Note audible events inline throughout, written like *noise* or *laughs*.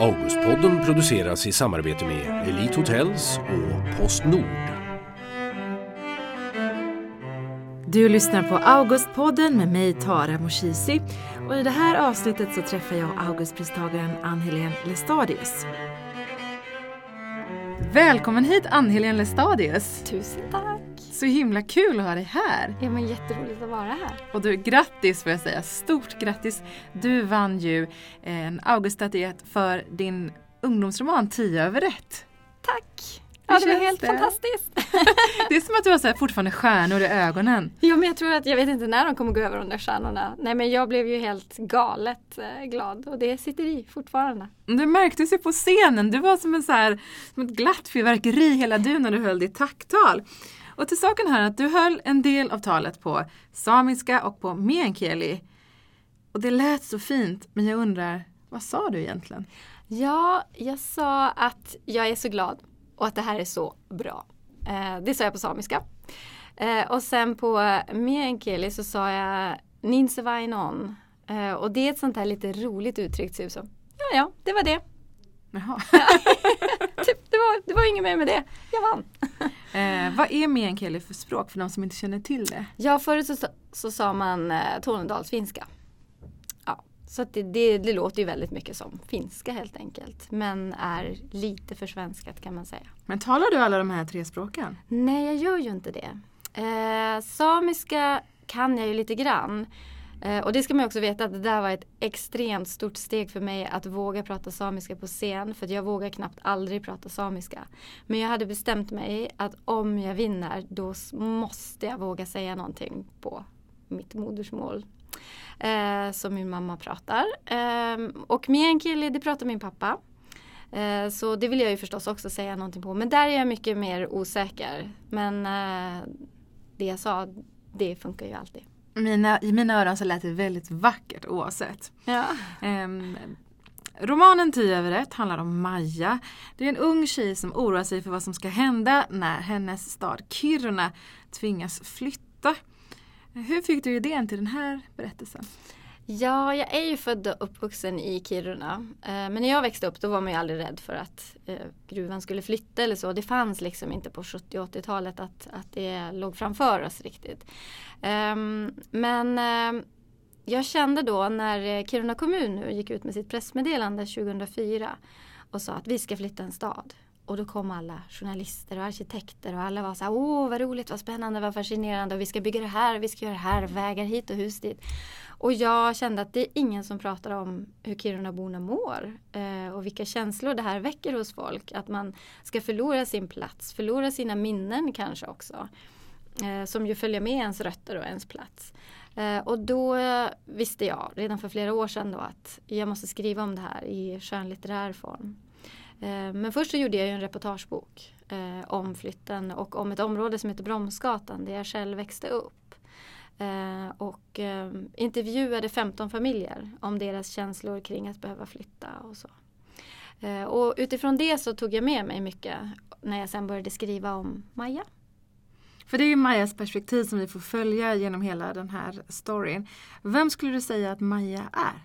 Augustpodden produceras i samarbete med Elite Hotels och Postnord. Du lyssnar på Augustpodden med mig Tara Moshizi och i det här avsnittet så träffar jag Augustpristagaren Ann-Helén Lestadius. Välkommen hit Ann-Helén Lestadius! Tusen tack! Så himla kul att ha dig här! Ja men jätteroligt att vara här. Och du, grattis får jag säga, stort grattis! Du vann ju en Auguststatyett för din ungdomsroman 10 över rätt. Tack! Ja, det var helt det? fantastiskt. *laughs* det är som att du har så här fortfarande stjärnor i ögonen. Ja, men jag tror att jag vet inte när de kommer gå över de där stjärnorna. Nej, men jag blev ju helt galet eh, glad och det sitter i fortfarande. Det märktes ju på scenen. Du var som, en så här, som ett glatt fyrverkeri hela du när du höll ditt tacktal. Och till saken här att du höll en del av talet på samiska och på meänkieli. Och det lät så fint, men jag undrar, vad sa du egentligen? Ja, jag sa att jag är så glad och att det här är så bra. Eh, det sa jag på samiska. Eh, och sen på meänkieli så sa jag ninsevainon. Eh, och det är ett sånt här lite roligt uttryck. Typ som, ja, ja, det var det. Jaha. *laughs* typ, det, var, det var inget mer med det. Jag vann. Eh, vad är meänkieli för språk för de som inte känner till det? Ja, förut så, så sa man eh, tornedalsfinska. Ja, så det, det, det, låter ju väldigt mycket som finska helt enkelt. Men är lite försvenskat kan man säga. Men talar du alla de här tre språken? Nej, jag gör ju inte det. Eh, samiska kan jag ju lite grann. Eh, och det ska man också veta att det där var ett extremt stort steg för mig att våga prata samiska på scen. För jag vågar knappt aldrig prata samiska. Men jag hade bestämt mig att om jag vinner då måste jag våga säga någonting på mitt modersmål. Eh, som min mamma pratar. Eh, och meänkieli det pratar min pappa. Eh, så det vill jag ju förstås också säga någonting på. Men där är jag mycket mer osäker. Men eh, det jag sa, det funkar ju alltid mina, I mina öron så lät det väldigt vackert oavsett. Ja. Um, romanen 10 över 1 handlar om Maja. Det är en ung tjej som oroar sig för vad som ska hända när hennes stad Kiruna tvingas flytta. Hur fick du idén till den här berättelsen? Ja, jag är ju född och uppvuxen i Kiruna. Eh, men när jag växte upp då var man ju aldrig rädd för att eh, gruvan skulle flytta eller så. Det fanns liksom inte på 70 80-talet att, att det låg framför oss riktigt. Ehm, men eh, jag kände då när Kiruna kommun nu gick ut med sitt pressmeddelande 2004 och sa att vi ska flytta en stad. Och då kom alla journalister och arkitekter och alla var så här, åh vad roligt, vad spännande, vad fascinerande och vi ska bygga det här, vi ska göra det här, vägar hit och hus dit. Och jag kände att det är ingen som pratar om hur Kirunaborna mår eh, och vilka känslor det här väcker hos folk. Att man ska förlora sin plats, förlora sina minnen kanske också. Eh, som ju följer med ens rötter och ens plats. Eh, och då visste jag redan för flera år sedan då att jag måste skriva om det här i skönlitterär form. Eh, men först så gjorde jag ju en reportagebok eh, om flytten och om ett område som heter Bromsgatan där jag själv växte upp. Eh, och eh, intervjuade 15 familjer om deras känslor kring att behöva flytta och så. Eh, och utifrån det så tog jag med mig mycket när jag sen började skriva om Maja. För det är ju Majas perspektiv som vi får följa genom hela den här storyn. Vem skulle du säga att Maja är?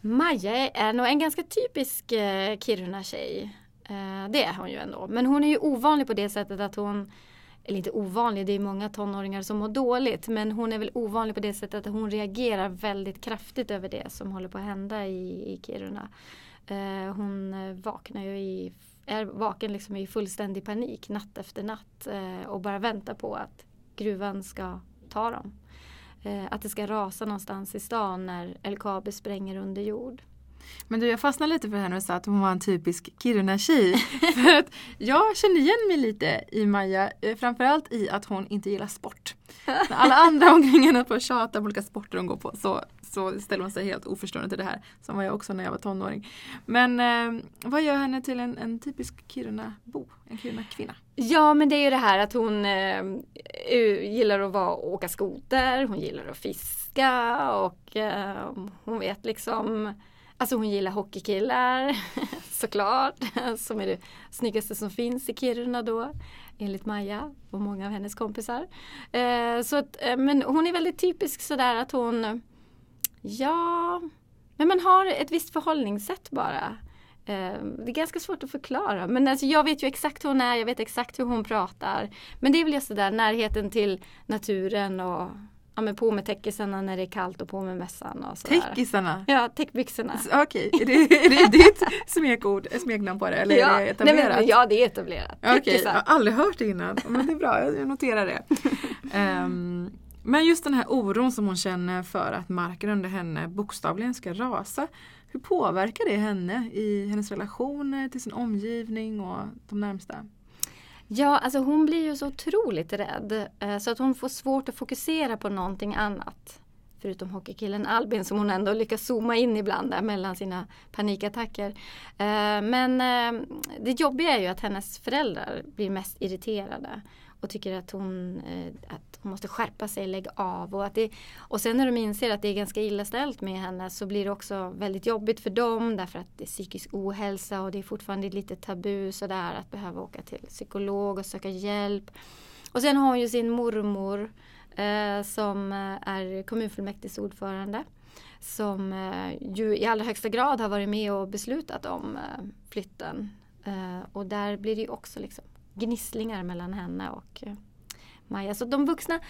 Maja är nog en ganska typisk eh, Kiruna-tjej. Eh, det är hon ju ändå. Men hon är ju ovanlig på det sättet att hon eller inte ovanlig, det är många tonåringar som mår dåligt. Men hon är väl ovanlig på det sättet att hon reagerar väldigt kraftigt över det som håller på att hända i, i Kiruna. Eh, hon eh, vaknar ju i, är vaken liksom i fullständig panik natt efter natt eh, och bara väntar på att gruvan ska ta dem. Eh, att det ska rasa någonstans i stan när LKAB spränger under jord. Men du, jag fastnade lite för henne och sa att hon var en typisk Kiruna-tjej. *laughs* för att jag känner igen mig lite i Maja, eh, framförallt i att hon inte gillar sport. *laughs* Alla andra omkring henne på tjatar på olika sporter de går på så, så ställer man sig helt oförstående till det här. Som var jag också när jag var tonåring. Men eh, vad gör henne till en, en typisk Kiruna-bo? En Kiruna-kvinna? Ja men det är ju det här att hon eh, gillar att vara, åka skoter, hon gillar att fiska och eh, hon vet liksom Alltså hon gillar hockeykillar *laughs* såklart. *laughs* Som är det snyggaste som finns i Kiruna då. Enligt Maja och många av hennes kompisar. Eh, så att, eh, men hon är väldigt typisk sådär att hon Ja Men man har ett visst förhållningssätt bara. Eh, det är ganska svårt att förklara men alltså jag vet ju exakt hur hon är, jag vet exakt hur hon pratar. Men det är väl just det där närheten till naturen och ja, men på med täckisarna när det är kallt och på med mössan. Och sådär. Täckisarna? Ja, täckbyxorna. Okej, är, det, är det ditt smekord, smeknamn på det eller ja. är det etablerat? Nej, men, ja, det är etablerat. Okej, Täckisar. jag har aldrig hört det innan. Men det är bra, jag noterar det. *laughs* Ehm, men just den här oron som hon känner för att marken under henne bokstavligen ska rasa. Hur påverkar det henne i hennes relationer till sin omgivning och de närmsta? Ja, alltså hon blir ju så otroligt rädd eh, så att hon får svårt att fokusera på någonting annat. Förutom hockeykillen Albin som hon ändå lyckas zooma in ibland där mellan sina panikattacker. Eh, men eh, det jobbiga är ju att hennes föräldrar blir mest irriterade och tycker att hon, eh, att hon måste skärpa sig, lägga av. Och, att det, och sen när de inser att det är ganska illa ställt med henne så blir det också väldigt jobbigt för dem därför att det är psykisk ohälsa och det är fortfarande lite tabu sådär att behöva åka till psykolog och söka hjälp. Och sen har hon ju sin mormor eh, som eh, är kommunfullmäktiges ordförande som eh, ju i allra högsta grad har varit med och beslutat om eh, flytten. Eh, och där blir det ju också liksom gnisslingar mellan henne och eh, Maja. Så de vuxna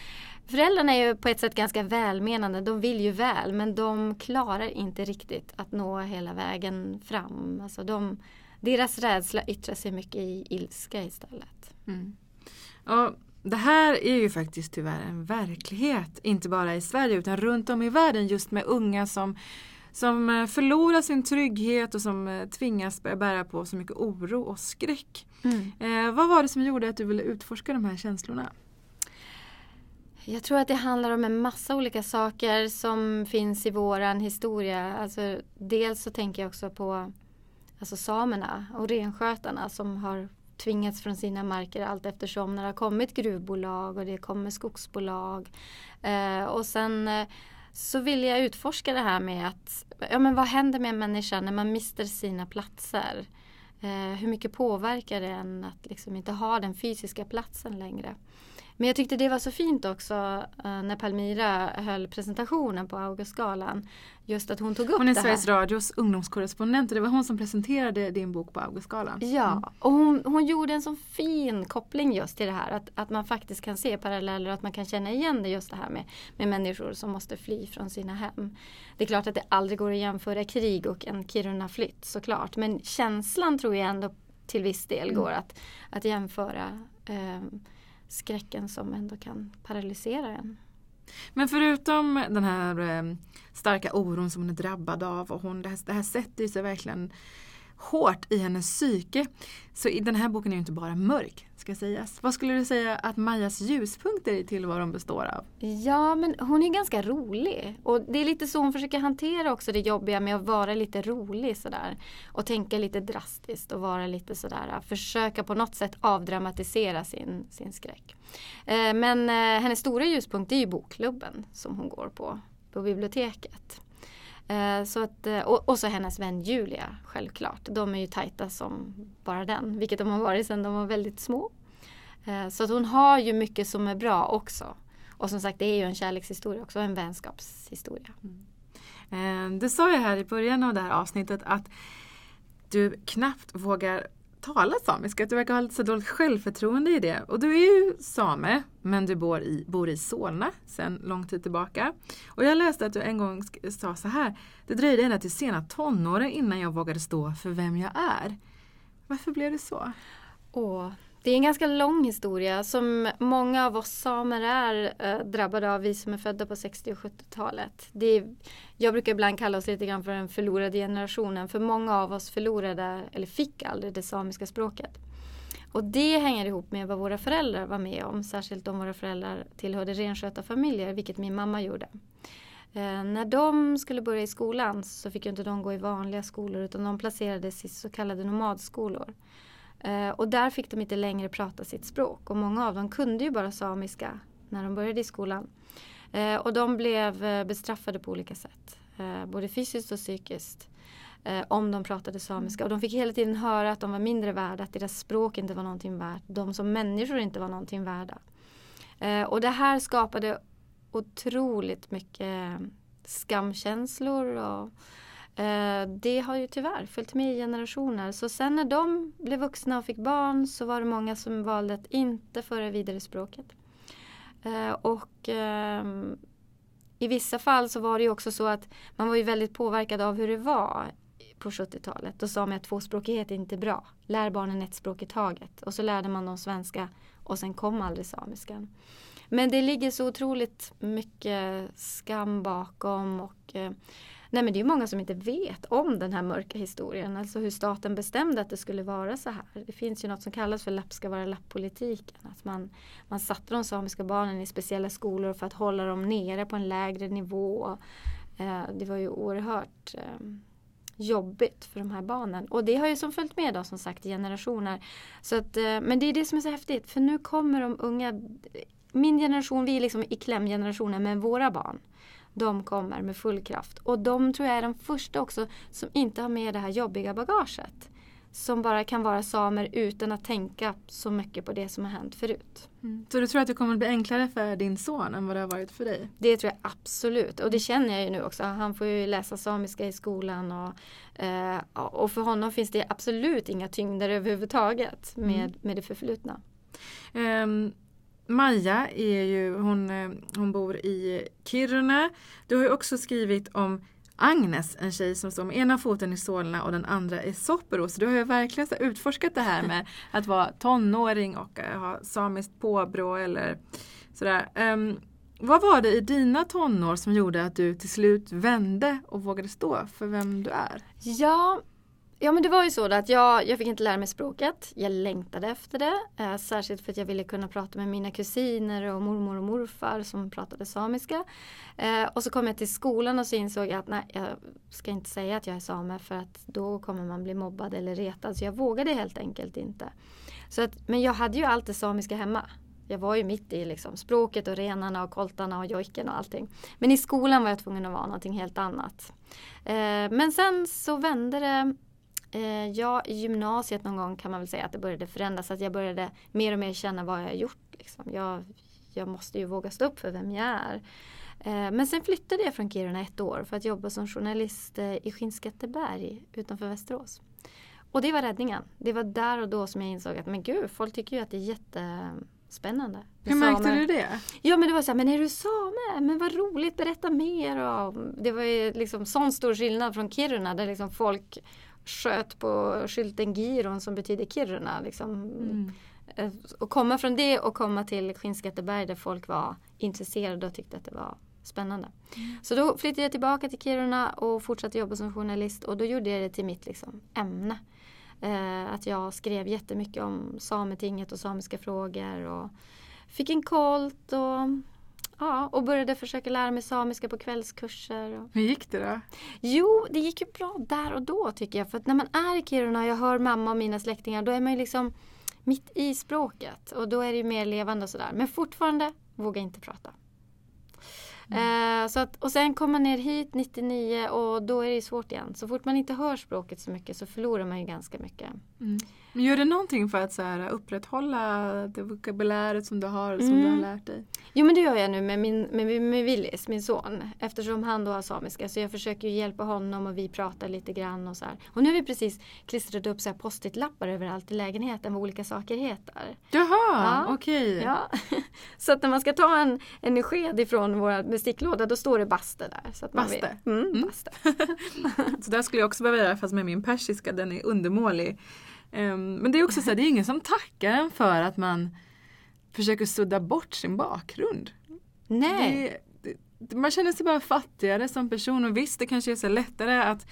föräldrarna är ju på ett sätt ganska välmenande. De vill ju väl men de klarar inte riktigt att nå hela vägen fram. Alltså de, deras rädsla yttrar sig mycket i ilska istället. Mm. Och det här är ju faktiskt tyvärr en verklighet, inte bara i Sverige utan runt om i världen just med unga som, som eh, förlorar sin trygghet och som eh, tvingas bära på så mycket oro och skräck. Eh, vad var det som gjorde att du ville utforska de här känslorna? Jag tror att det handlar om en massa olika saker som finns i våran historia. Alltså, dels så tänker jag också på alltså samerna och renskötarna som har tvingats från sina marker allt eftersom när det har kommit gruvbolag och det kommer skogsbolag. Eh, och sen eh, så vill jag utforska det här med att ja, men vad händer med en människa när man mister sina platser? Eh, hur mycket påverkar det en att liksom inte ha den fysiska platsen längre? Men jag tyckte det var så fint också eh, när Palmira höll presentationen på Augustgalan. Just att hon tog upp Hon är det här. Sveriges Radios ungdomskorrespondent och det var hon som presenterade din bok på Augustgalan. Ja, Mm. och hon, hon gjorde en sån fin koppling just till det här. Att, att man faktiskt kan se paralleller och att man kan känna igen det just det här med, med människor som måste fly från sina hem. Det är klart att det aldrig går att jämföra krig och en Kiruna-flytt såklart. Men känslan tror jag ändå till viss del går att, att jämföra eh, skräcken som ändå kan paralysera en. Men förutom den här eh, starka oron som hon är drabbad av och hon, det, här, det här sätter sig verkligen hårt i hennes psyke. Så den här boken är ju inte bara mörk, ska sägas. Vad skulle du säga att Majas ljuspunkter i tillvaron består av? Ja, men hon är ganska rolig. Och det är lite så hon försöker hantera också det jobbiga med att vara lite rolig sådär. Och tänka lite drastiskt och vara lite sådär, äh, försöka på något sätt avdramatisera sin, sin skräck. Eh, men eh, hennes stora ljuspunkt är ju bokklubben som hon går på, på biblioteket. Eh, så att, eh, och, så hennes vän Julia, självklart. De är ju tajta som bara den, vilket de har varit sedan de var väldigt små. Eh, så att hon har ju mycket som är bra också. Och som sagt, det är ju en kärlekshistoria också, en vänskapshistoria. Mm. Du sa ju här i början av det här avsnittet att du knappt vågar tala samiska, att du verkar ha lite så dåligt självförtroende i det. Och du är ju same, men du bor i, bor i Solna sedan lång tid tillbaka. Och jag läste att du en gång sa så här, det dröjde ända till sena tonåren innan jag vågade stå för vem jag är. Varför blev det så? Åh, det är en ganska lång historia som många av oss samer är eh, drabbade av, vi som är födda på 60 och 70-talet. Det är, jag brukar ibland kalla oss lite grann för den förlorade generationen, för många av oss förlorade, eller fick aldrig det samiska språket. Och det hänger ihop med vad våra föräldrar var med om, särskilt om våra föräldrar tillhörde renskötarfamiljer, vilket min mamma gjorde. Eh, när de skulle börja i skolan så fick ju inte de gå i vanliga skolor utan de placerades i så kallade nomadskolor. Eh, och där fick de inte längre prata sitt språk och många av dem kunde ju bara samiska när de började i skolan. Eh, och de blev eh, bestraffade på olika sätt, både fysiskt och psykiskt. Om de pratade samiska och de fick hela tiden höra att de var mindre värda, att deras språk inte var någonting värt, de som människor inte var någonting värda. Och det här skapade otroligt mycket skamkänslor och Eh, det har ju tyvärr följt med i generationer. Så sen när de blev vuxna och fick barn så var det många som valde att inte föra vidare språket. Eh, och ehm, i vissa fall så var det ju också så att man var ju väldigt påverkad av hur det var på 70-talet. Då sa man att tvåspråkighet är inte bra. Lär barnen ett språk i taget. Och så lärde man dem svenska och sen kom aldrig samiskan. Men det ligger så otroligt mycket skam bakom och eh, Nej men det är många som inte vet om den här mörka historien, alltså hur staten bestämde att det skulle vara så här. Det finns ju något som kallas för lapp ska vara lapp-politiken. Att man, man satte de samiska barnen i speciella skolor för att hålla dem nere på en lägre nivå. Eh, det var ju oerhört ehm, jobbigt för de här barnen. Och det har ju som följt med då som sagt i generationer. Så att, eh, men det är det som är så häftigt för nu kommer de unga min generation, vi är liksom i klämgenerationen med våra barn. De kommer med full kraft. Och de tror jag är de första också som inte har med det här jobbiga bagaget. Som bara kan vara samer utan att tänka så mycket på det som har hänt förut. Mm. Så du tror att det kommer att bli enklare för din son än vad det har varit för dig? Det tror jag absolut. Och det känner jag ju nu också. Han får ju läsa samiska i skolan. Och, eh, och för honom finns det absolut inga tyngder överhuvudtaget med, mm. med det förflutna. Um, Maja är ju, hon, eh, hon bor i Kiruna. Du har ju också skrivit om Agnes, en tjej som står med ena foten i Solna och den andra i Soppero. Så du har ju verkligen utforskat det här med *laughs* att vara tonåring och eh, ha samiskt påbrå eller sådär. Um, vad var det i dina tonår som gjorde att du till slut vände och vågade stå för vem du är? Ja, Ja men det var ju så att jag, jag fick inte lära mig språket. Jag längtade efter det. Eh, särskilt för att jag ville kunna prata med mina kusiner och mormor och morfar som pratade samiska. Eh, och så kom jag till skolan och så insåg jag att nej, jag ska inte säga att jag är same för att då kommer man bli mobbad eller retad. Så jag vågade helt enkelt inte. Så att, men jag hade ju allt det samiska hemma. Jag var ju mitt i liksom språket och renarna och koltarna och jojken och allting. Men i skolan var jag tvungen att vara någonting helt annat. Eh, men sen så vände det ja, i gymnasiet någon gång kan man väl säga att det började förändras. Att jag började mer och mer känna vad jag har gjort. Liksom. Jag, jag måste ju våga stå upp för vem jag är. Eh, men sen flyttade jag från Kiruna ett år för att jobba som journalist eh, i Skinnskatteberg utanför Västerås. Och det var räddningen. Det var där och då som jag insåg att men gud, folk tycker ju att det är jättespännande. Hur märkte samer. du det? Ja men det var så här, men är du same? Men vad roligt, berätta mer. Och det var ju liksom sån stor skillnad från Kiruna där liksom folk sköt på skylten Giron som betyder Kiruna. Liksom. Mm. Eh, och komma från det och komma till Skinnskatteberg där folk var intresserade och tyckte att det var spännande. Mm. Så då flyttade jag tillbaka till Kiruna och fortsatte jobba som journalist och då gjorde jag det till mitt liksom, ämne. Eh, att jag skrev jättemycket om Sametinget och samiska frågor och fick en kolt och Ja, och började försöka lära mig samiska på kvällskurser. Hur gick det då? Jo, det gick ju bra där och då tycker jag. För att när man är i Kiruna och jag hör mamma och mina släktingar då är man ju liksom mitt i språket. Och då är det ju mer levande och sådär. Men fortfarande vågar inte prata. Mm. Eh, så att, och sen kom man ner hit 99 och då är det svårt igen. Så fort man inte hör språket så mycket så förlorar man ju ganska mycket. Mm. Men gör det någonting för att så här, upprätthålla det vokabuläret som du har, som mm. du har mm. lärt dig? Jo men det gör jag nu med, min, med, med Willis, min son. Eftersom han då har samiska. Så jag försöker hjälpa honom och vi pratar lite grann och så här. Och nu har vi precis klistrat upp post-it-lappar överallt i lägenheten vad olika saker heter. Jaha, ja. okej. Okay. Ja. *laughs* så att när man ska ta en, en sked ifrån vår besticklåda då står det baste där. Så att baste? Man vet. Mm, mm. baste. *laughs* *laughs* så där skulle jag också behöva göra fast med min persiska, den är undermålig. Um, men det är också så här, det är ingen som tackar en för att man försöker sudda bort sin bakgrund. Nej. Det, det, man känner sig bara fattigare som person och visst det kanske är så lättare att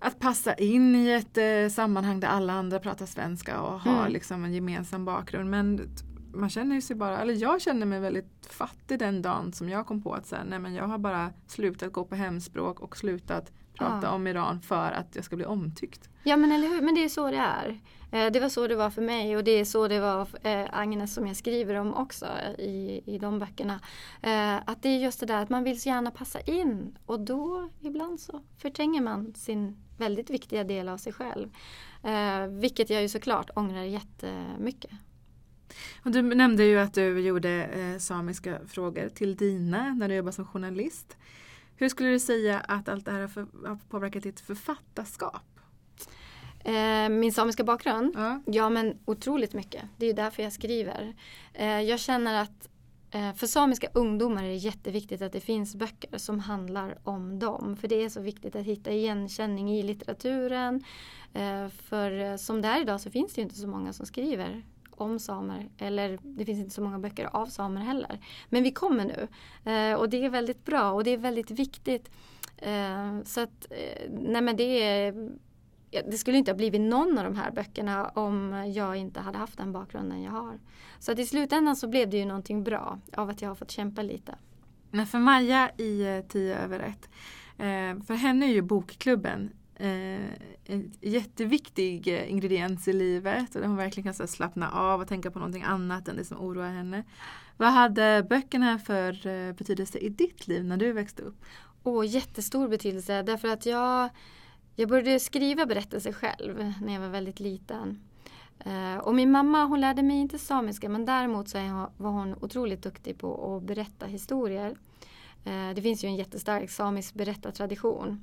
att passa in i ett eh, sammanhang där alla andra pratar svenska och har mm. liksom en gemensam bakgrund. Men man känner sig bara, eller jag känner mig väldigt fattig den dagen som jag kom på att så nej men jag har bara slutat gå på hemspråk och slutat prata ja. om Iran för att jag ska bli omtyckt. Ja men eller hur, men det är så det är. Eh, det var så det var för mig och det är så det var eh, Agnes som jag skriver om också i, i de böckerna. Eh, att det är just det där att man vill så gärna passa in och då ibland så förtränger man sin väldigt viktiga del av sig själv. Vilket jag ju såklart ångrar jättemycket. Och du nämnde ju att du gjorde samiska frågor till dina när du jobbade som journalist. Hur skulle du säga att allt det här har, för, har påverkat ditt författarskap? Eh, min samiska bakgrund? Ja. Ja men otroligt mycket. Det är ju därför jag skriver. Eh, jag känner att eh, för samiska ungdomar är det jätteviktigt att det finns böcker som handlar om dem. För det är så viktigt att hitta igenkänning i litteraturen. Eh, för eh, som det är idag så finns det ju inte så många som skriver om samer. Eller det finns inte så många böcker av samer heller. Men vi kommer nu. Eh, och det är väldigt bra och det är väldigt viktigt. Eh, så att, eh, nej men det är ja, det skulle inte ha blivit någon av de här böckerna om jag inte hade haft den bakgrunden jag har. Så att i slutändan så blev det ju någonting bra av att jag har fått kämpa lite. Men för Maja i eh, Tio över 1, eh, för henne är ju bokklubben Eh, en jätteviktig eh, ingrediens i livet och där hon verkligen kan så slappna av och tänka på någonting annat än det som oroar henne. Vad hade böckerna för eh, betydelse i ditt liv när du växte upp? Och jättestor betydelse därför att jag, jag började skriva berättelser själv när jag var väldigt liten. Och min mamma hon lärde mig inte samiska men däremot så var hon otroligt duktig på att berätta historier. Det finns ju en jättestark samisk berättartradition.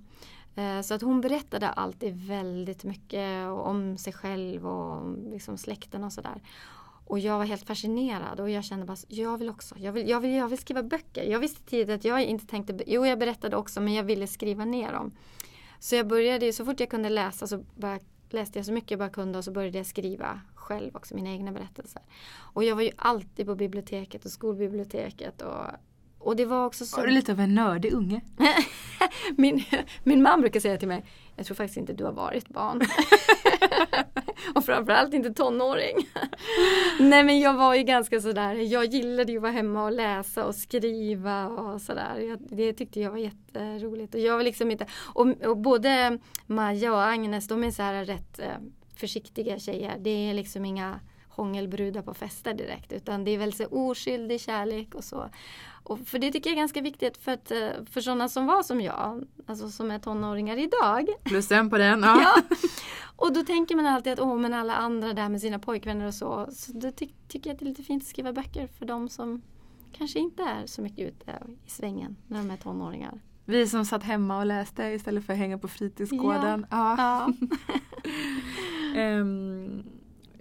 Eh, så att hon berättade alltid väldigt mycket om sig själv och om liksom släkten och sådär. Och jag var helt fascinerad och jag kände bara, jag vill också, jag vill, jag vill, jag vill skriva böcker. Jag visste tidigt att jag inte tänkte, jo jag berättade också men jag ville skriva ner dem. Så jag började, så fort jag kunde läsa så bara, läste jag så mycket jag bara kunde och så började jag skriva själv också mina egna berättelser. Och jag var ju alltid på biblioteket och skolbiblioteket och, och det var också så... Var du lite av en nördig unge? *laughs* min, min man brukar säga till mig, jag tror faktiskt inte du har varit barn. *laughs* och framförallt inte tonåring. *laughs* Nej men jag var ju ganska sådär, jag gillade ju att vara hemma och läsa och skriva och sådär. Jag, det tyckte jag var jätteroligt. Och jag var liksom inte, och, och både Maja och Agnes de är så här rätt eh, försiktiga tjejer. Det är liksom inga hångelbrudar på fester direkt utan det är väl så oskyldig kärlek och så. Och för det tycker jag är ganska viktigt för, att, eh, för sådana som var som jag, alltså som är tonåringar idag. Plus en på den. Ja. *laughs* Ja. Och då tänker man alltid att åh men alla andra där med sina pojkvänner och så. Så då ty tycker jag att det är lite fint att skriva böcker för de som kanske inte är så mycket ute i svängen när de är tonåringar. Vi som satt hemma och läste istället för att hänga på fritidsgården. Ja. Ja. *laughs* *laughs* Ehm,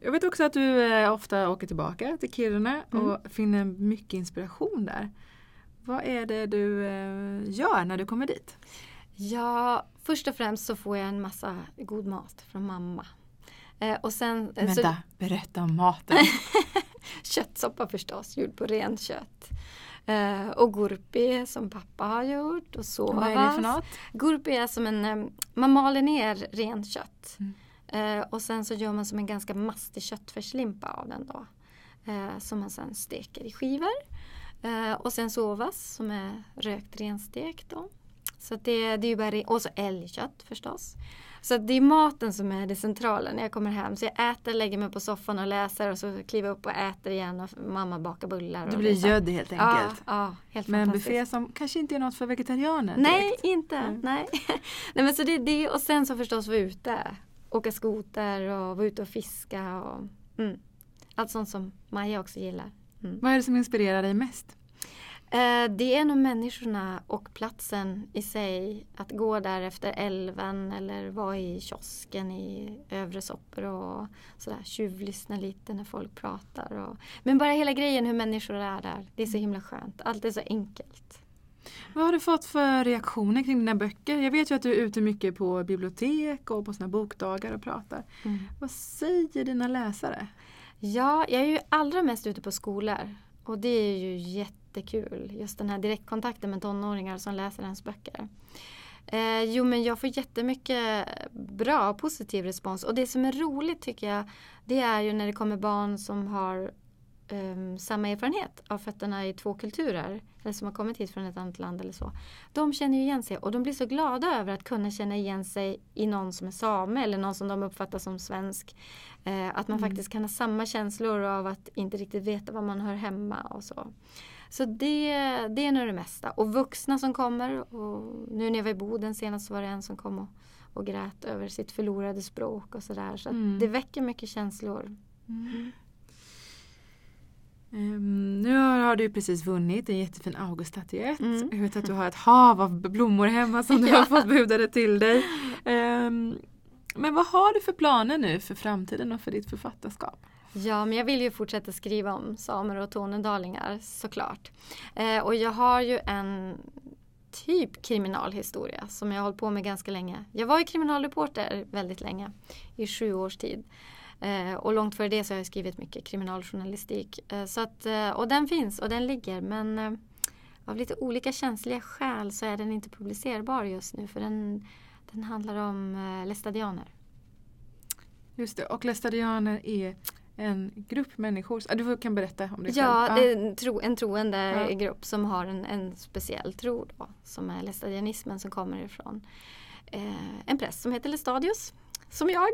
jag vet också att du eh, ofta åker tillbaka till Kiruna Mm. och finner mycket inspiration där. Vad är det du eh, gör när du kommer dit? ja, först och främst så får jag en massa god mat från mamma. Eh, och sen eh, så- Vänta, berätta om maten. *laughs* Köttsoppa förstås, gjord på renkött. Eh, och gurpi som pappa har gjort. Och sovas. Vad är det för något? Gurpi är som en, man maler ner rent kött. Mm. Eh, och sen så gör man som en ganska mastig köttfärslimpa av den då. Eh, som man sen steker i skivor. Eh, och sen sovas som är rökt renstek då. Så det, det är ju bara, och så älgkött förstås. Så det är maten som är det centrala när jag kommer hem. Så jag äter, lägger mig på soffan och läser och så kliver jag upp och äter igen och mamma bakar bullar. Du blir här- gödd helt enkelt. Ja, ja helt Med en buffé som kanske inte är något för vegetarianer Nej, direkt. inte. Mm. Nej. *laughs* Nej men så det det och sen så förstås vara ute. Åka skoter och vara ute och fiska och mm. allt sånt som Maja också gillar. Mm. Vad är det som inspirerar dig mest? Eh, det är nog människorna och platsen i sig. Att gå där efter älven eller vara i kiosken i övre Soppor och sådär tjuvlyssna lite när folk pratar. Och, men bara hela grejen hur människor är där. Det är så himla skönt. Allt är så enkelt. Vad har du fått för reaktioner kring dina böcker? Jag vet ju att du är ute mycket på bibliotek och på såna bokdagar och pratar. Vad säger dina läsare? Ja, jag är ju allra mest ute på skolor. Och det är ju jättekul. Just den här direktkontakten med tonåringar som läser ens böcker. Eh, jo men jag får jättemycket bra positiv respons. Och det som är roligt tycker jag det är ju när det kommer barn som har ehm, samma erfarenhet av fötterna i två kulturer. Eller som har kommit hit från ett annat land eller så. De känner ju igen sig och de blir så glada över att kunna känna igen sig i någon som är same eller någon som de uppfattar som svensk. Eh, att man Mm. faktiskt kan ha samma känslor av att inte riktigt veta var man hör hemma och så. Så det, det är nog det mesta. Och vuxna som kommer. Och nu när jag var i Boden senast så var det en som kom och, och grät över sitt förlorade språk och sådär. Så att Mm. det väcker mycket känslor. Um, nu har du precis vunnit en jättefin Auguststatyett. Mm. Jag vet att du har ett hav av blommor hemma som du *laughs* Ja. har fått budade till dig. Ehm, men vad har du för planer nu för framtiden och för ditt författarskap? Ja, men jag vill ju fortsätta skriva om samer och tornedalingar såklart. Eh, och jag har ju en typ kriminalhistoria som jag har hållit på med ganska länge. Jag var ju kriminalreporter väldigt länge, i sju års tid. Eh, och långt före det så har jag skrivit mycket kriminaljournalistik. Eh, så att, eh, och den finns och den ligger men eh, av lite olika känsliga skäl så är den inte publicerbar just nu för den, den handlar om eh, lästadianer. Just det, och lästadianer är en grupp människor. Du kan berätta om det Ja, själv. det är en, tro, en troende Ja. grupp som har en, en speciell tro då, som är lästadianismen som kommer ifrån eh, en präst som heter Lestadius. Som jag.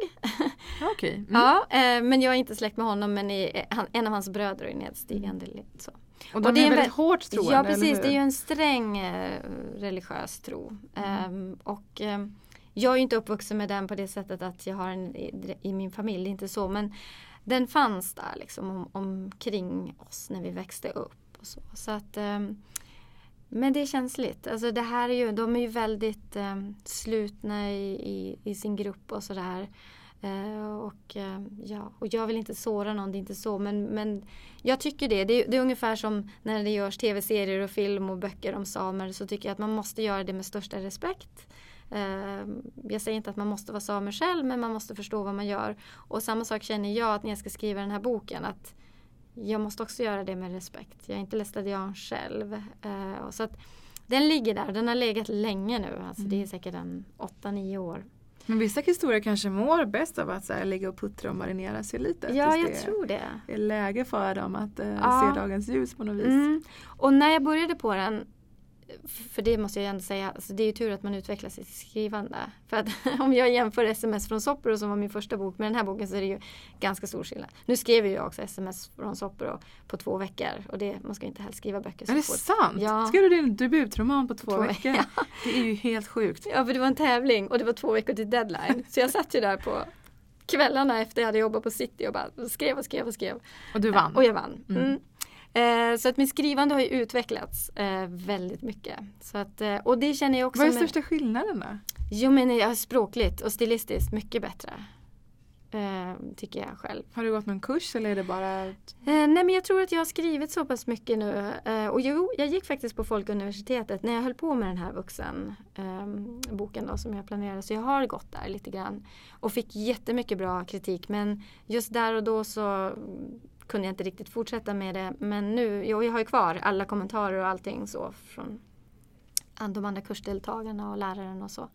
Ja, Okej. Mm. Ja, eh, men jag är inte släkt med honom men i, han, en av hans bröder är nedstigande. led, Så. Och de och det är är väldigt vä- hårt troende, Ja precis, det är ju en sträng eh, religiös tro. Ehm, och ehm, jag är ju inte uppvuxen med den på det sättet att jag har en i, i min familj, inte så. Men den fanns där liksom om, omkring oss när vi växte upp. Och så. Så att, ehm, men det är känsligt. Alltså det här är ju, de är ju väldigt eh, slutna i, i, i sin grupp och sådär. Eh, och, eh, ja, och jag vill inte såra någon, det är inte så. Men, men jag tycker det. det. är- Det är ungefär som när det görs tv-serier och film och böcker om samer. Så tycker jag att man måste göra det med största respekt. Eh, jag säger inte att man måste vara samer själv men man måste förstå vad man gör. Och samma sak känner jag att när jag ska skriva den här boken. att jag måste också göra det med respekt. Jag är inte lästadian själv. Eh, och så att den ligger där. Den har legat länge nu. Alltså Det är säkert en 8-9 år. Men vissa historier kanske mår bäst av att så här, ligga och puttra och marinera sig lite. Ja, jag det tror det. är läge för dem att eh, Ja. se dagens ljus på något vis. Mm. Och när jag började på den, för det måste jag ändå säga, alltså det är ju tur att man utvecklas i sitt skrivande. För att *laughs* om jag jämför SMS från Soppero som var min första bok med den här boken så är det ju ganska stor skillnad. Nu skrev jag också SMS från Soppero på två veckor och det, man ska ju inte helst skriva böcker så Är det fort. sant? Ja. Skrev du din debutroman på två, Två veckor? *laughs* veckor. Det är ju helt sjukt. Ja, för det var en tävling och det var två veckor till deadline. Så jag satt ju där på kvällarna efter jag hade jobbat på City och bara skrev och skrev och skrev. Och du vann. Och jag vann. Mm. Mm. Eh, så att mitt skrivande har ju utvecklats eh, väldigt mycket. Så att, eh, och det känner jag också Vad är med- största skillnaden då? Jo men jag språkligt och stilistiskt mycket bättre. Eh, tycker jag själv. Har du gått någon kurs eller är det bara... Eh, nej men jag tror att jag har skrivit så pass mycket nu. Eh, och jo, jag gick faktiskt på Folkuniversitetet när jag höll på med den här vuxen eh, boken då, som jag planerade. Så jag har gått där lite grann. Och fick jättemycket bra kritik. Men just där och då så kunde jag inte riktigt fortsätta med det. Men nu, jo, jag har ju kvar alla kommentarer och allting så från de andra kursdeltagarna och läraren och så.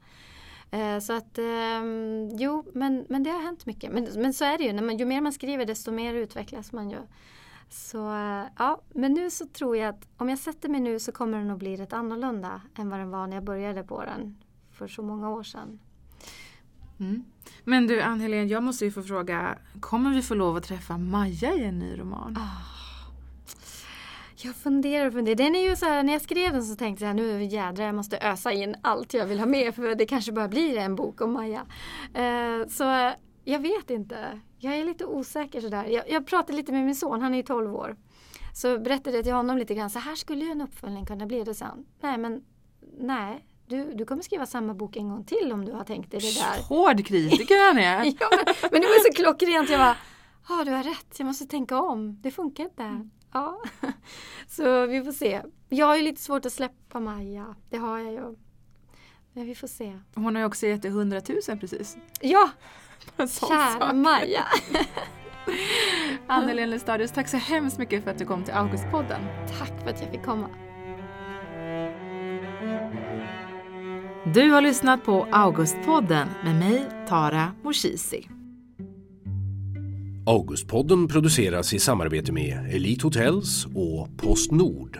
Eh, så att ehm, jo, men, men det har hänt mycket. Men, men så är det ju, när man, ju mer man skriver desto mer utvecklas man ju. Så eh, ja, men nu så tror jag att om jag sätter mig nu så kommer den att bli rätt annorlunda än vad den var när jag började på den för så många år sedan. Mm. Men du Ann-Helén, jag måste ju få fråga, kommer vi få lov att träffa Maja i en ny roman? Ah. Jag funderar och funderar. Den är ju så här, när jag skrev den så tänkte jag nu jädrar jag måste ösa in allt jag vill ha med för det kanske bara blir en bok om Maja. Uh, så jag vet inte. Jag är lite osäker sådär. Jag, jag pratade lite med min son, han är ju 12 år. Så berättade jag till honom lite grann, så här skulle ju en uppföljning kunna bli. Det sen. Nej men nej, du, du kommer skriva samma bok en gång till om du har tänkt dig det där. Hård kritiker han är. *laughs* Ja, men, men det var så klockrent. Jag bara, ja du har rätt, jag måste tänka om. Det funkar inte. Ja. *laughs* Så vi får se. Jag har ju lite svårt att släppa Maja. Det har jag ju. Men vi får se. Hon har ju också gett dig 100 000 precis. Ja, *laughs* kära sak. Maja. Ann-Helén Lestadius, tack så hemskt mycket för att du kom till Augustpodden. Tack för att jag fick komma. Du har lyssnat på Augustpodden med mig, Tara Moshisi. Augustpodden produceras i samarbete med Elite Hotels och Postnord.